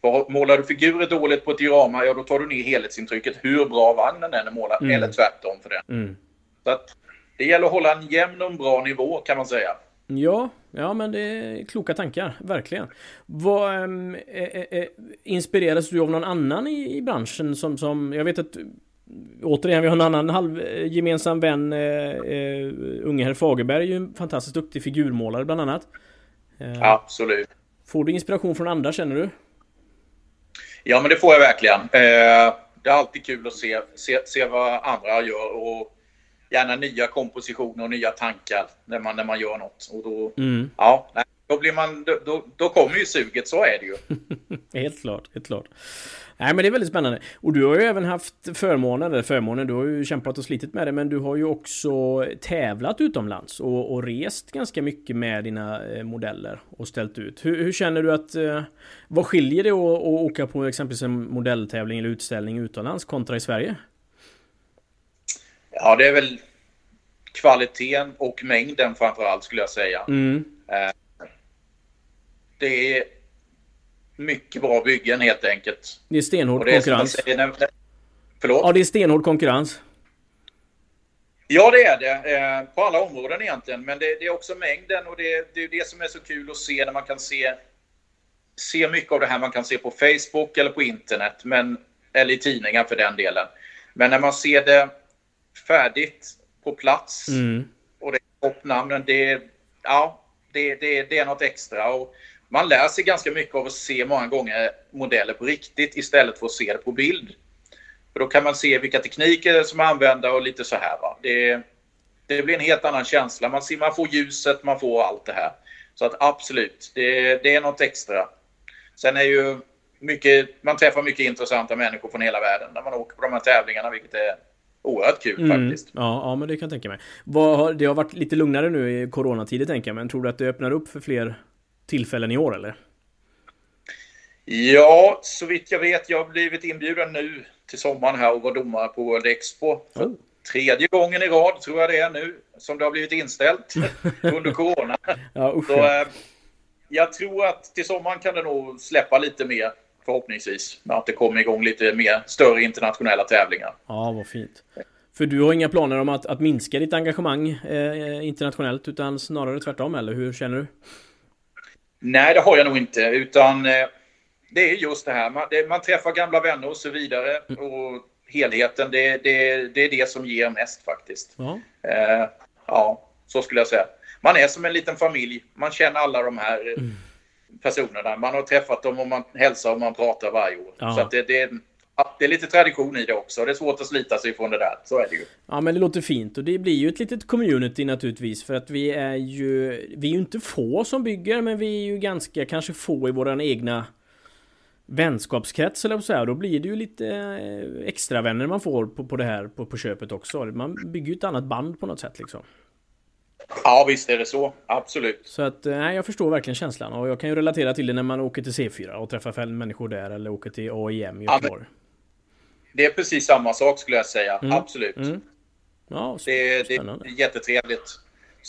För målar du figurer dåligt på ett diorama, ja då tar du ner helhetsintrycket hur bra vagnen är målad, mm. eller tvärtom för den. Mm. Så att det gäller att hålla en jämn och bra nivå kan man säga. Ja, ja men det är kloka tankar, verkligen. Vad, äh, äh, inspireras du av någon annan i, i branschen som, som, jag vet att Återigen, vi har en annan halv, gemensam vän, eh, eh, unge herr Fagerberg, är ju en fantastiskt duktig figurmålare bland annat. Absolut. Får du inspiration från andra, känner du? Ja, men det får jag verkligen. Eh, det är alltid kul att se, se, se vad andra gör och gärna nya kompositioner och nya tankar när man, när man gör något. Och då, mm. ja, då, blir man, då, då kommer ju suget, så är det ju. helt klart, helt klart. Nej men det är väldigt spännande. Och du har ju även haft förmånen, eller förmånen, du har ju kämpat och slitit med det, men du har ju också tävlat utomlands och, och rest ganska mycket med dina eh, modeller och ställt ut. Hur, hur känner du att... Eh, vad skiljer det att, att åka på exempelvis en modelltävling eller utställning utomlands kontra i Sverige? Ja, det är väl kvaliteten och mängden framför allt skulle jag säga. Mm. Eh, det är mycket bra byggen helt enkelt. Det är stenhård det är konkurrens. Säger, när, när, förlåt? Ja, det är stenhård konkurrens. Ja, det är det. Eh, på alla områden egentligen. Men det, det är också mängden och det, det är det som är så kul att se när man kan se, se mycket av det här man kan se på Facebook eller på internet. Men, eller i tidningar för den delen. Men när man ser det färdigt på plats mm. och det är toppnamnen, det, ja, det, det, det är något extra. Och man lär sig ganska mycket av att se många gånger modeller på riktigt istället för att se det på bild. För då kan man se vilka tekniker som använda och lite så här. Va? Det, det blir en helt annan känsla. Man, ser, man får ljuset, man får allt det här. Så att absolut, det, det är något extra. Sen är ju mycket, man träffar mycket intressanta människor från hela världen när man åker på de här tävlingarna, vilket är oerhört kul mm. faktiskt. Ja, ja, men det kan jag tänka mig. Det har varit lite lugnare nu i coronatider tänker jag, men tror du att det öppnar upp för fler tillfällen i år eller? Ja, så vitt jag vet. Jag har blivit inbjuden nu till sommaren här och var domare på World Expo. Oh. Tredje gången i rad tror jag det är nu som det har blivit inställt under corona. ja, så, äh, jag tror att till sommaren kan det nog släppa lite mer förhoppningsvis. Att det kommer igång lite mer större internationella tävlingar. Ja, vad fint. För du har inga planer om att, att minska ditt engagemang eh, internationellt utan snarare tvärtom eller hur känner du? Nej, det har jag nog inte. Utan eh, det är just det här. Man, det, man, träffar gamla vänner och så vidare. Mm. Och helheten, det, det, det är det som ger mest faktiskt. Ja. Eh, ja, så skulle jag säga. Man är som en liten familj. Man känner alla de här mm. personerna. Man har träffat dem och man hälsar och man pratar varje år. Ja. Så det, det, det är lite tradition i det också. Det är svårt att slita sig från det där. Så är det ju. Ja men det låter fint och det blir ju ett litet community naturligtvis för att vi är ju Vi är ju inte få som bygger men vi är ju ganska kanske få i våran egna Vänskapskrets eller så här. Då blir det ju lite eh, extra vänner man får på, på det här på, på köpet också. Man bygger ju ett annat band på något sätt liksom. Ja visst är det så, absolut. Så att, eh, nej jag förstår verkligen känslan och jag kan ju relatera till det när man åker till C4 och träffar människor där eller åker till AIM i Göteborg. Ja, det är precis samma sak skulle jag säga. Mm. Absolut. Mm. Ja, det, det, är jättetrevligt.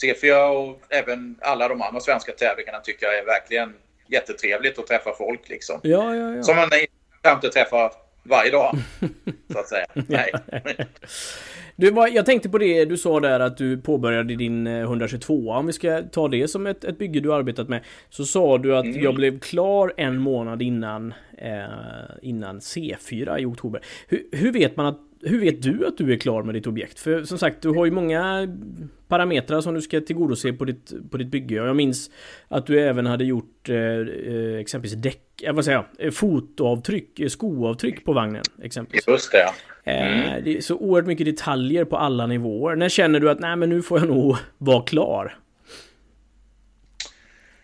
C4 och även alla de andra svenska tävlingarna tycker jag är verkligen jättetrevligt att träffa folk liksom. Ja, ja, ja. Som man inte träffar varje dag. så att säga. Nej. Du, jag tänkte på det du sa där att du påbörjade din 122 eh, Om vi ska ta det som ett, ett bygge du arbetat med Så sa du att mm. jag blev klar en månad innan eh, Innan C4 i oktober hur, hur vet man att hur vet du att du är klar med ditt objekt? För som sagt, du har ju många parametrar som du ska tillgodose på ditt, på ditt bygge. Jag minns att du även hade gjort eh, eh exempelvis däck, eh, vad säger jag, fotoavtryck, skoavtryck på vagnen exempelvis. Just det. Mm. Det är så oerhört mycket detaljer på alla nivåer. När känner du att nej men nu får jag nog vara klar?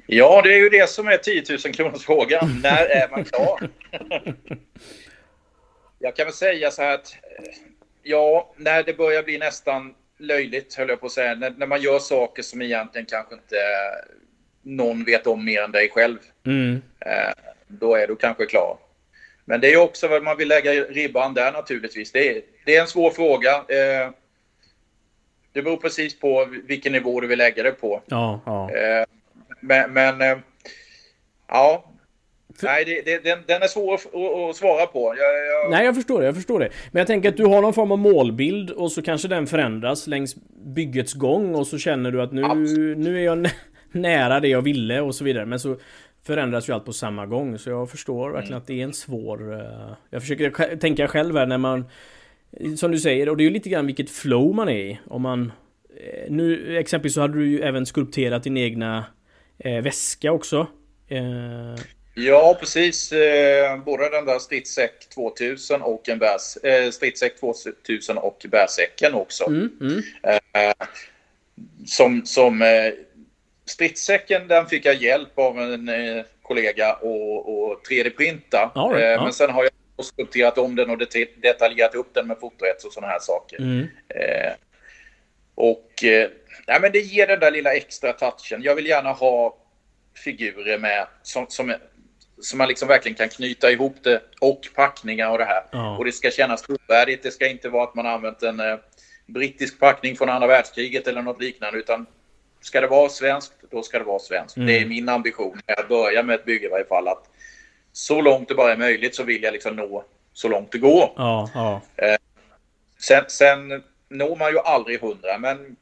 Ja, det är ju det som är 10 000 kronors frågan. När är man klar? jag kan väl säga så här att ja, när det börjar bli nästan löjligt, höll jag på att säga. När, när man gör saker som egentligen kanske inte någon vet om mer än dig själv. Mm. Eh, då är du kanske klar. Men det är också vad man vill lägga ribban där naturligtvis. Det är, det är en svår fråga. Eh, det beror precis på vilken nivå du vill lägga det på. Ja, ja. Eh, men, men eh, ja, Nej, det, det, den, den, är svår att, att svara på. Jag, jag... Nej, jag förstår det. Jag förstår det. Men jag tänker att du har någon form av målbild och så kanske den förändras längs byggets gång och så känner du att nu, nu är jag nära det jag ville och så vidare. Men så förändras ju allt på samma gång. Så jag förstår verkligen mm. att det är en svår... Uh... Jag försöker tänka själv här när man... Som du säger, och det är ju lite grann vilket flow man är i. Om man... Eh, nu exempelvis så hade du ju även skulpterat din egna eh, väska också. Eh, Ja, precis. Eh, både den där Stridssäck 2000 och en bärs, eh, Stridssäck 2000 och bärsäcken också. Mm, mm. Eh, som som eh, Stridssäcken den fick jag hjälp av en eh, kollega och, 3D-printa. Right, eh, men sen har jag skulpterat om den och detaljerat upp den med fotorätt och sådana här saker. Mm. Eh, och eh, nej, men det ger den där lilla extra touchen. Jag vill gärna ha figurer med som, som så man liksom verkligen kan knyta ihop det och packningar och det här. Ja. Och det ska kännas trovärdigt. Det ska inte vara att man använt en brittisk packning från andra världskriget eller något liknande. Utan ska det vara svenskt, då ska det vara svenskt. Mm. Det är min ambition när jag börjar med ett bygge i varje fall. Att så långt det bara är möjligt så vill jag liksom nå så långt det går. Ja, ja. Eh, sen, sen når man ju aldrig hundra, men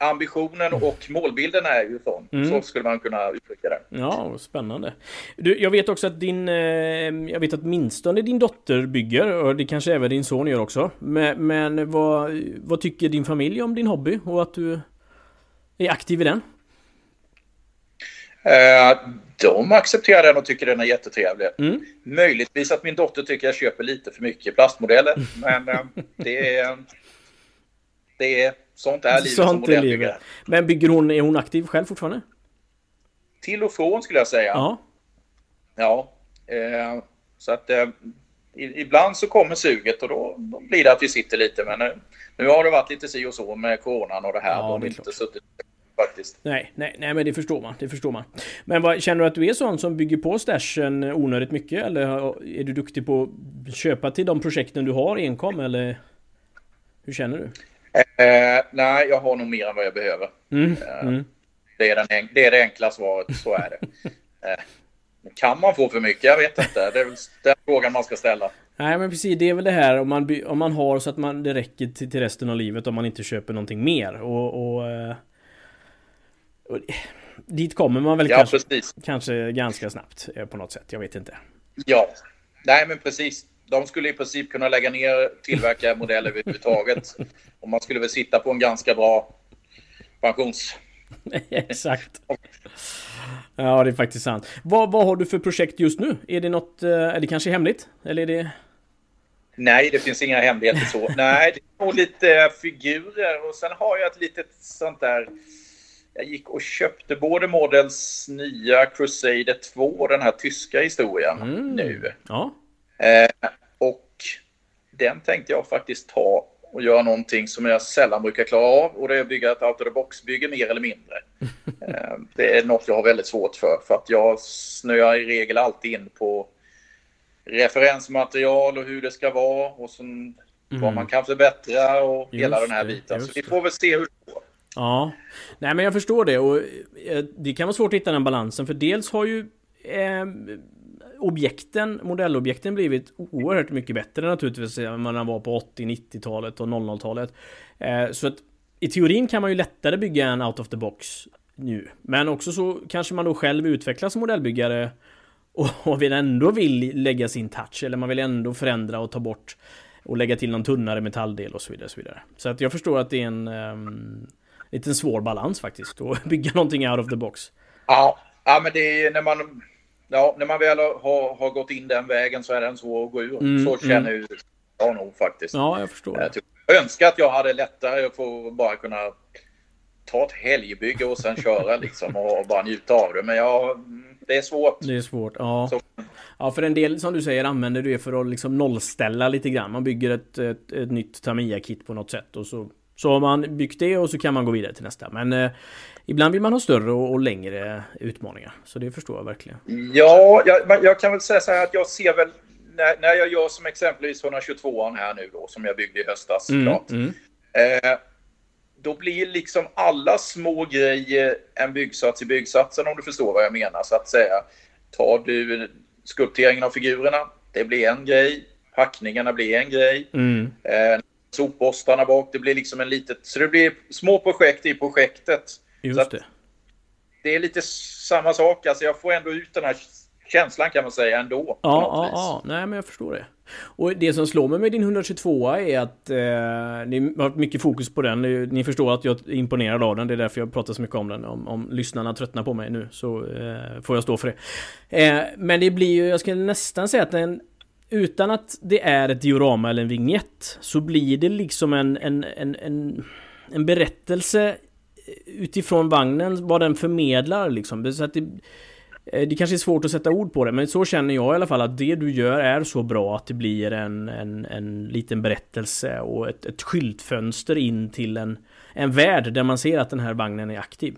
ambitionen och målbilden är ju sån. Mm. Så skulle man kunna uttrycka det. Ja, spännande. Du, jag vet också att din... Eh, jag vet att minstone din dotter bygger och det kanske även din son gör också. Men, men vad, vad tycker din familj om din hobby och att du är aktiv i den? Eh, de accepterar den och tycker den är jättetrevlig. Mm. Möjligtvis att min dotter tycker jag köper lite för mycket plastmodeller. men eh, det är... Det är Sånt är livet Sånt som modellbyggare. Men bygger hon, är hon aktiv själv fortfarande? Till och från skulle jag säga. Ja. Ja. Eh, så att ibland så kommer suget och då, då, blir det att vi sitter lite. Men nu, nu har det varit lite si och så med coronan och det här. Ja, de har inte suttit faktiskt. Nej, nej, nej, men det förstår man. Det förstår man. Men vad, känner du att du är sån som bygger på stashen onödigt mycket? Eller är du duktig på att köpa till de projekten du har enkom? Eller hur känner du? Eh, nej, jag har nog mer än vad jag behöver. Mm, eh, mm. Det, är den, det är det enkla svaret, så är det. Eh, kan man få för mycket? Jag vet inte. Det är den frågan man ska ställa. Nej men precis, det är väl det här om man, om man har så att man, det räcker till, till resten av livet om man inte köper någonting mer. Och, och, eh, och dit kommer man väl ja, kanske, kanske ganska snabbt eh, på något sätt. Jag vet inte. Ja, nej men precis de skulle i princip kunna lägga ner tillverka modeller överhuvudtaget. Och man skulle väl sitta på en ganska bra pensions... Exakt. Ja, det är faktiskt sant. Vad, vad har du för projekt just nu? Är det något, eh, är det kanske hemligt? Eller är det... Nej, det finns inga hemligheter så. Nej, det är nog lite figurer och sen har jag ett litet sånt där... Jag gick och köpte både Models nya Crusader 2, den här tyska historien, mm. nu. Ja. Eh, och den tänkte jag faktiskt ta och göra någonting som jag sällan brukar klara av och det är att bygga ett out of the box-bygge mer eller mindre. Eh, det är något jag har väldigt svårt för för att jag snöar i regel alltid in på referensmaterial och hur det ska vara och sen mm. vad man kan förbättra och just hela den här biten. Så vi får väl se hur det går. Ja, nej men jag förstår det och eh, det kan vara svårt att hitta den balansen för dels har ju eh, objekten, modellobjekten blivit oerhört mycket bättre naturligtvis än vad den var på 80, 90-talet och 00-talet. Eh, så att i teorin kan man ju lättare bygga en out of the box nu. Men också så kanske man då själv utvecklas som modellbyggare och vill ändå vill lägga sin touch eller man vill ändå förändra och ta bort och lägga till någon tunnare metalldel och så vidare. Så, vidare. så att jag förstår att det är en um, liten svår balans faktiskt att bygga någonting out of the box. Ja, ja men det är när man ja, när man väl har, har gått in den vägen så är den svår att gå ur. Mm, så känner mm. bra nog faktiskt. Ja, jag förstår. Jag, jag önskar att jag hade lättare att få bara kunna ta ett helgbygge och sen köra liksom och, och bara njuta av det. Men ja, det är svårt. Det är svårt, ja. Så. Ja, för en del som du säger använder du det för att liksom nollställa lite grann. Man bygger ett, ett, ett nytt Tamiya-kit på något sätt och så, så har man byggt det och så kan man gå vidare till nästa. Men eh, ibland vill man ha större och, och, längre utmaningar. Så det förstår jag verkligen. Ja, jag, jag kan väl säga så här att jag ser väl när, när jag gör som exempelvis 122an här nu då, som jag byggde i höstas mm. Mm. Eh, då blir liksom alla små grejer en byggsats i byggsatsen om du förstår vad jag menar så att säga. Tar du skulpteringen av figurerna, det blir en grej. Packningarna blir en grej. Mm. Eh, sopborstarna bak, det blir liksom en litet... Så det blir små projekt i projektet. Just det. Det är lite samma sak, alltså jag får ändå ut den här känslan kan man säga ändå. Ja, ja, ja, nej men jag förstår det. Och det som slår mig med din 122 är att eh, ni har mycket fokus på den. Ni förstår att jag är imponerad av den. Det är därför jag pratar så mycket om den. Om, om lyssnarna tröttnar på mig nu så eh, får jag stå för det. Eh, men det blir ju, jag skulle nästan säga att den utan att det är ett diorama eller en vignett så blir det liksom en, en, en, en, en berättelse eh, utifrån vagnen, vad den förmedlar liksom. Så att det, eh, det kanske är svårt att sätta ord på det, men så känner jag i alla fall att det du gör är så bra att det blir en, en, en liten berättelse och ett, ett skyltfönster in till en, en värld där man ser att den här vagnen är aktiv.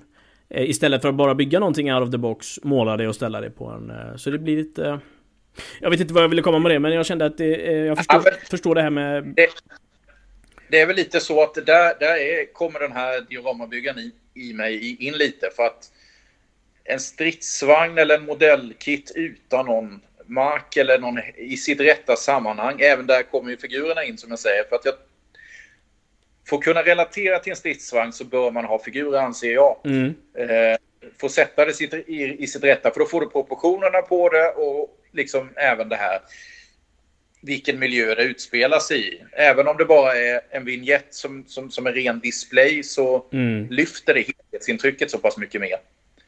Eh, istället för att bara bygga någonting out of the box, måla det och ställa det på en... Så det blir lite... Jag vet inte vad jag ville komma med det, men jag kände att det, jag förstår, ja, förstår det här med... Det, det, är väl lite så att där, där är, kommer den här dioramabyggaren i, i mig in lite, för att en stridsvagn eller en modellkit utan någon mark eller någon i sitt rätta sammanhang. Även där kommer ju figurerna in som jag säger. För att jag, för att kunna relatera till en stridsvagn så bör man ha figurer anser jag. Mm. Eh, få sätta det sitt, i, i sitt rätta för då får du proportionerna på det och liksom även det här vilken miljö det utspelar sig i. Även om det bara är en vignett som, som, som en ren display så mm. lyfter det helhetsintrycket så pass mycket mer.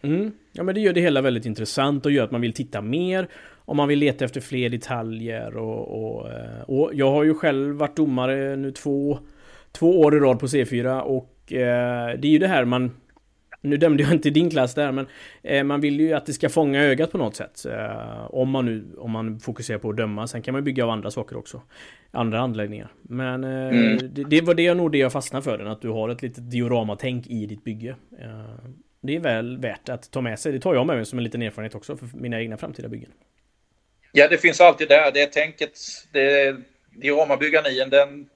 Mm. Ja men det gör det hela väldigt intressant och gör att man vill titta mer. Om man vill leta efter fler detaljer och, och, eh, och jag har ju själv varit domare nu två, två år i rad på C4 och eh, det är ju det här man nu dömde jag inte din klass där men eh, man vill ju att det ska fånga ögat på något sätt. Eh, om man nu om man fokuserar på att döma. Sen kan man bygga av andra saker också. Andra anläggningar. Men eh, mm. det, det, var det nog det jag fastnade för den. Att du har ett litet dioramatänk i ditt bygge. Det är väl värt att ta med sig. Det tar jag med mig som en liten erfarenhet också för mina egna framtida byggen. Ja, det finns alltid där. Det är tänket. Det, dioramabyggarnien, den,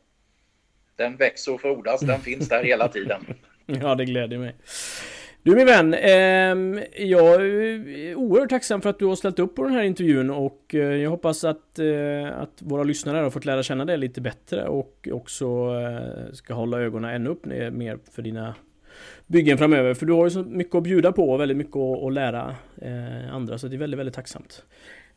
den växer och frodas. Den finns där hela tiden. ja, det gläder mig. Du min vän, eh, jag är oerhört tacksam för att du har ställt upp på den här intervjun och eh, jag hoppas att, eh, att våra lyssnare har fått lära känna dig lite bättre och också eh, ska hålla ögonen ännu upp mer för dina byggen framöver. För du har ju så mycket att bjuda på och väldigt mycket att, lära eh, andra. Så det är väldigt, väldigt tacksamt.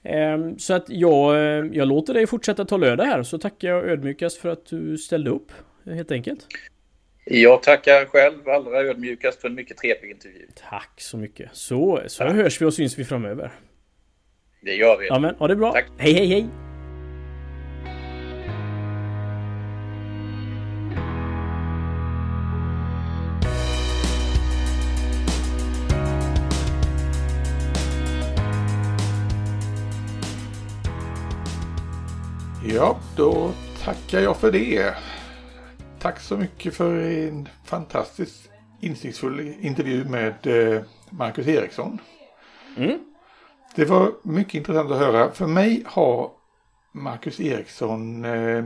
Eh, så att jag, eh, jag låter dig fortsätta ta lördag här. Så tackar jag ödmjukast för att du ställde upp. Helt enkelt. Jag tackar själv allra ödmjukast för en mycket trevlig intervju. Tack så mycket. Så, så hörs vi och syns vi framöver. Det gör vi. Ja, men, ha det bra. Tack. Hej, hej, hej. Ja, då tackar jag för det. Tack så mycket för en fantastiskt insiktsfull intervju med eh, Marcus Eriksson. Mm. Det var mycket intressant att höra. För mig har Marcus Eriksson eh,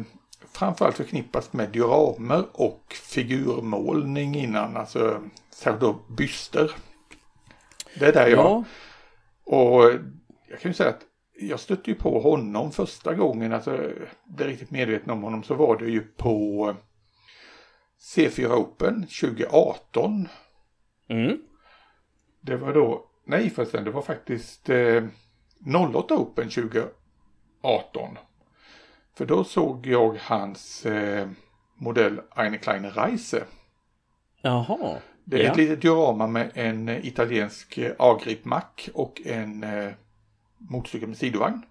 framförallt förknippats med dioramer och figurmålning innan, alltså särskilt då byster. Det är där jag... Ja. Och jag kan ju säga att jag stötte ju på honom första gången, alltså blev riktigt medveten om honom, så var det ju på C4 Open 2018. Mm. Det var då, nej förresten, det var faktiskt eh, 08 Open 2018. För då såg jag hans eh, modell Eine Kleine Reise. Jaha. Det är ja. ett litet diorama med en italiensk Agrip Mac och en eh, motorcykel med sidovagn.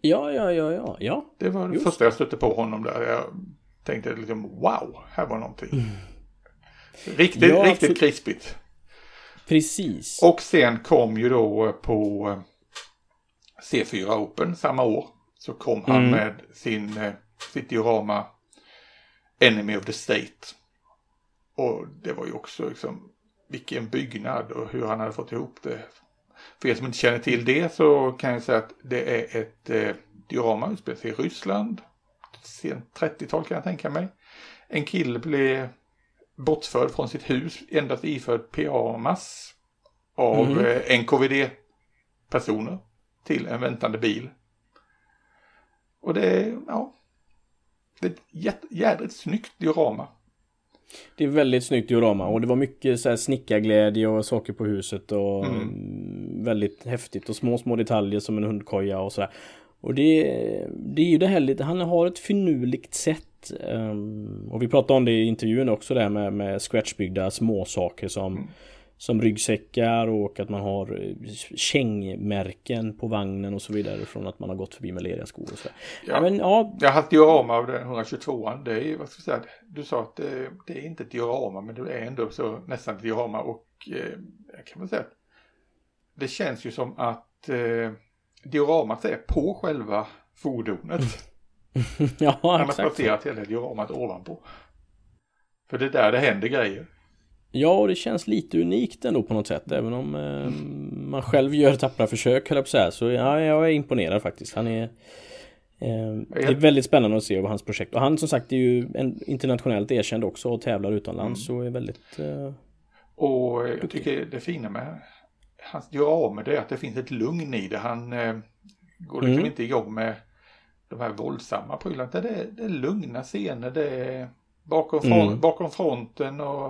Ja, ja, ja, ja. ja. Det var det Just. första jag stötte på honom där. Jag tänkte liksom wow, här var någonting. Riktigt, Mm. Ja, riktigt krispigt. Precis. Och sen kom ju då på eh, C4 Open samma år. Så kom han Mm. med sin, eh, sitt diorama Enemy of the State. Och det var ju också liksom vilken byggnad och hur han hade fått ihop det. För er som inte känner till det så kan jag säga att det är ett eh, diorama utspelar sig i Ryssland. Sent 30-tal kan jag tänka mig. En kille blev bortförd från sitt hus endast iförd pyjamas av Mhm. eh, NKVD-personer till en väntande bil. Och det är, ja, det är ett jädrigt snyggt diorama. Det är väldigt snyggt diorama och det var mycket så här snickarglädje och saker på huset och Mm. mm, väldigt häftigt och små små detaljer som en hundkoja och sådär. Och det, det är ju det här lite, han har ett finurligt sätt ehm, och vi pratade om det i intervjun också där med, med scratchbyggda småsaker som Mm. som ryggsäckar och att man har eh, kängmärken på vagnen och så vidare från att man har gått förbi med leriga skor och så. Ja. Men ja, Jag har haft diorama av den 122an. Det är vad ska jag säga, du sa att det, det är inte ett diorama men det är ändå så nästan ett diorama och eh, kan väl säga det känns ju som att eh, dioramat är på själva fordonet. ja Man har exakt. placerat hela dioramat ovanpå. För det är där det händer grejer. Ja, och det känns lite unikt ändå på något sätt. Även om eh, man själv gör tappra försök, höll jag på att säga. Så ja, jag är imponerad faktiskt. Han är... Eh, det är väldigt spännande att se över hans projekt. Och han som sagt är ju en internationellt erkänd också och tävlar utomlands. Så är väldigt... Eh, Och jag tycker det fina med hans dioramer det är att det finns ett lugn i det. Han eh, går liksom Mm. inte igång med de här våldsamma prylarna. Det är, det är lugna scener. Det är bakom, front, Mm. bakom fronten och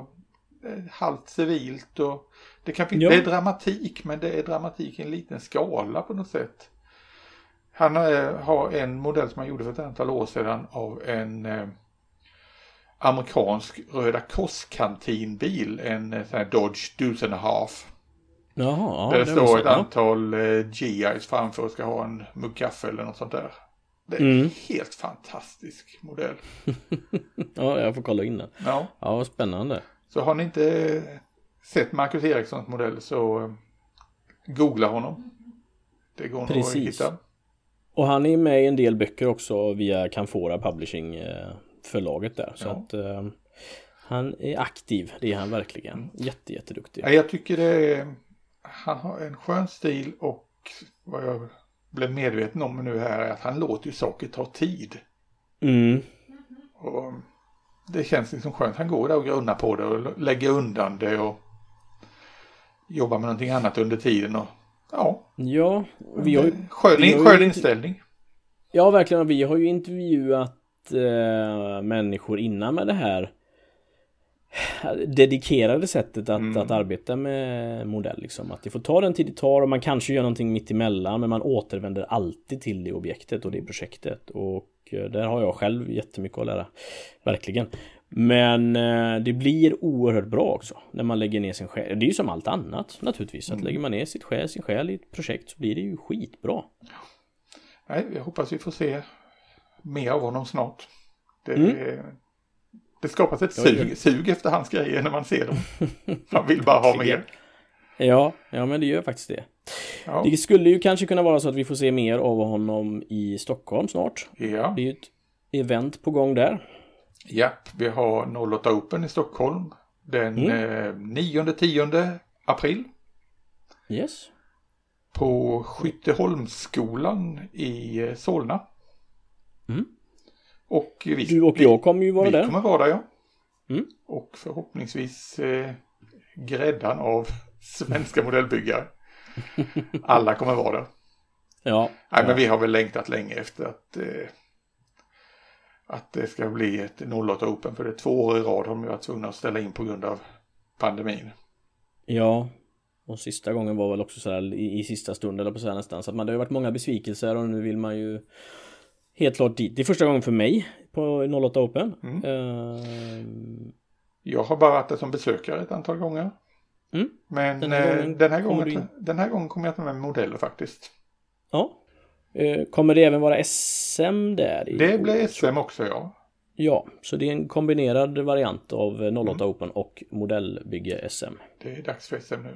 eh, halvt civilt. Och det, kan, Ja. det är dramatik men det är dramatik i en liten skala på något sätt. Han eh, har en modell som han gjorde för ett antal år sedan av en eh, amerikansk Röda Kors-kantinbil. En eh, sån här Dodge Deuce and a Half. Jaha, ja, där det står ett antal eh, GIs framför och ska ha en mugg kaffe eller något sånt där. Det är en Mm. helt fantastisk modell. Ja, jag får kolla in den. Ja, Ja, vad spännande. så har ni inte sett Marcus Erikssons modell så eh, googla honom. Det går nog att hitta. Och han är med i en del böcker också via Canfora Publishing eh, förlaget där. Så Ja. att eh, han är aktiv, det är han verkligen. Jätte, jätteduktig. Ja, jag tycker det är, han har en skön stil och vad jag blev medveten om nu här är att han låter ju saker ta tid. Mm. Och det känns liksom skönt. Han går där och grunnar på det och lägger undan det och jobbar med någonting annat under tiden. Och, ja, Ja, vi har ju skön, vi har ju skön inte- inställning. Ja, verkligen. Vi har ju intervjuat eh, människor innan med det här dedikerade sättet att, Mm. att arbeta med modell. Liksom. Att det får ta den tid det tar och man kanske gör någonting mitt emellan men man återvänder alltid till det objektet och det projektet. Och eh, där har jag själv jättemycket att lära. Verkligen. Men eh, det blir oerhört bra också när man lägger ner sin själ. Det är ju som allt annat naturligtvis. Att Mm. lägger man ner sitt själ, sin själ i ett projekt så blir det ju skitbra. Nej, jag hoppas vi får se mer av honom snart. Det, Mm. Det skapas ett Ja, sug, sug efter hans grejer när man ser dem. Man vill bara ha mer. Ja, ja men det gör faktiskt det. Ja, Det skulle ju kanske kunna vara så att vi får se mer av honom i Stockholm snart. ja. Det är ju ett event på gång där. Japp, vi har 08 Open i Stockholm den Mm. eh, 9-10 april. Yes. På Skytteholmsskolan i eh, Solna. Mm. Och vi, Du och jag kommer ju vara vi där. kommer vara där ja. Mm. Och förhoppningsvis eh, gräddan av svenska modellbyggare. Alla kommer vara där. Ja. Nej, ja. men vi har väl längtat länge efter att, eh, att det ska bli ett 08 Open. För det är två år i rad har de varit tvungna att ställa in på grund av pandemin. ja. Och sista gången var väl också så här i, i sista stund eller på så här nästan. Så att man, det har ju varit många besvikelser och nu vill man ju helt klart dit. Det är första gången för mig på 08 Open. Mm. Ehm, Jag har bara varit där som besökare ett antal gånger. Mm. Men Den här gången den, här kommer gången, du den här gången kommer jag ta med modeller faktiskt. ja. Eh, kommer det även vara SM där? i Det blir SM också ja. Ja, så det är en kombinerad variant av 08 Mm. Open och modellbygge SM. Det är dags för SM nu.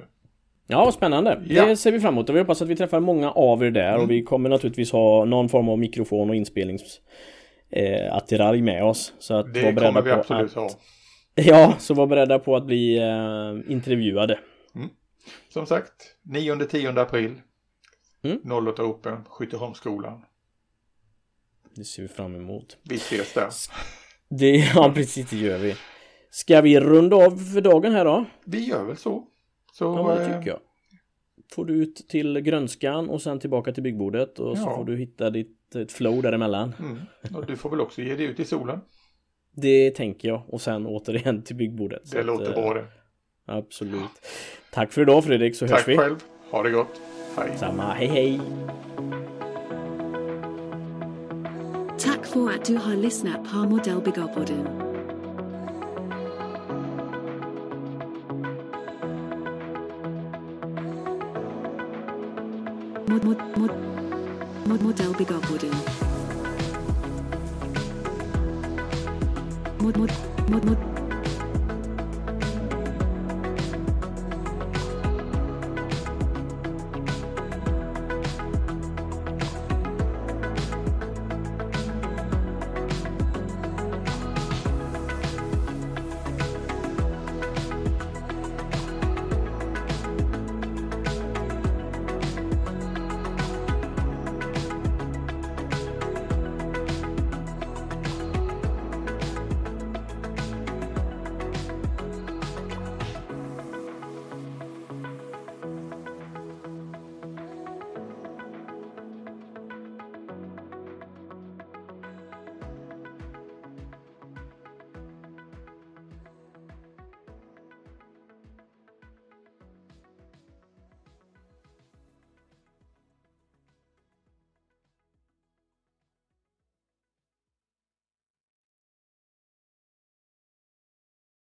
Ja, spännande. Ja. Det ser vi fram emot vi hoppas att vi träffar många av er där Mm. och vi kommer naturligtvis ha någon form av mikrofon och inspelnings eh, med oss. Så att Det var kommer vi absolut att, ha. Ja, så var beredda på att bli eh, intervjuade. Som sagt, 9-10 april. Mm. 08 Open, Skytteholmsskolan. Det ser vi fram emot. Vi ses där. Det, ja, precis det gör vi. Ska vi runda av för dagen här då? Vi gör väl så. Så Ja, men det eh, tycker jag. Får du ut till grönskan och sen tillbaka till byggbordet och så Ja. får du hitta ditt ett flow däremellan. mm, och du får väl också ge dig ut i solen. Det tänker jag och sen återigen till byggbordet. Så Det att, låter eh, bra det. Absolut. Tack för idag Fredrik så hörs Tack vi. själv. Ha det gott. Hej. Samma, hej hej! Tack för att du har lyssnat på Modellbyggarpodden. Mod, mod, mod, mod, Modellbyggarpodden. Mod, mod, mod, mod,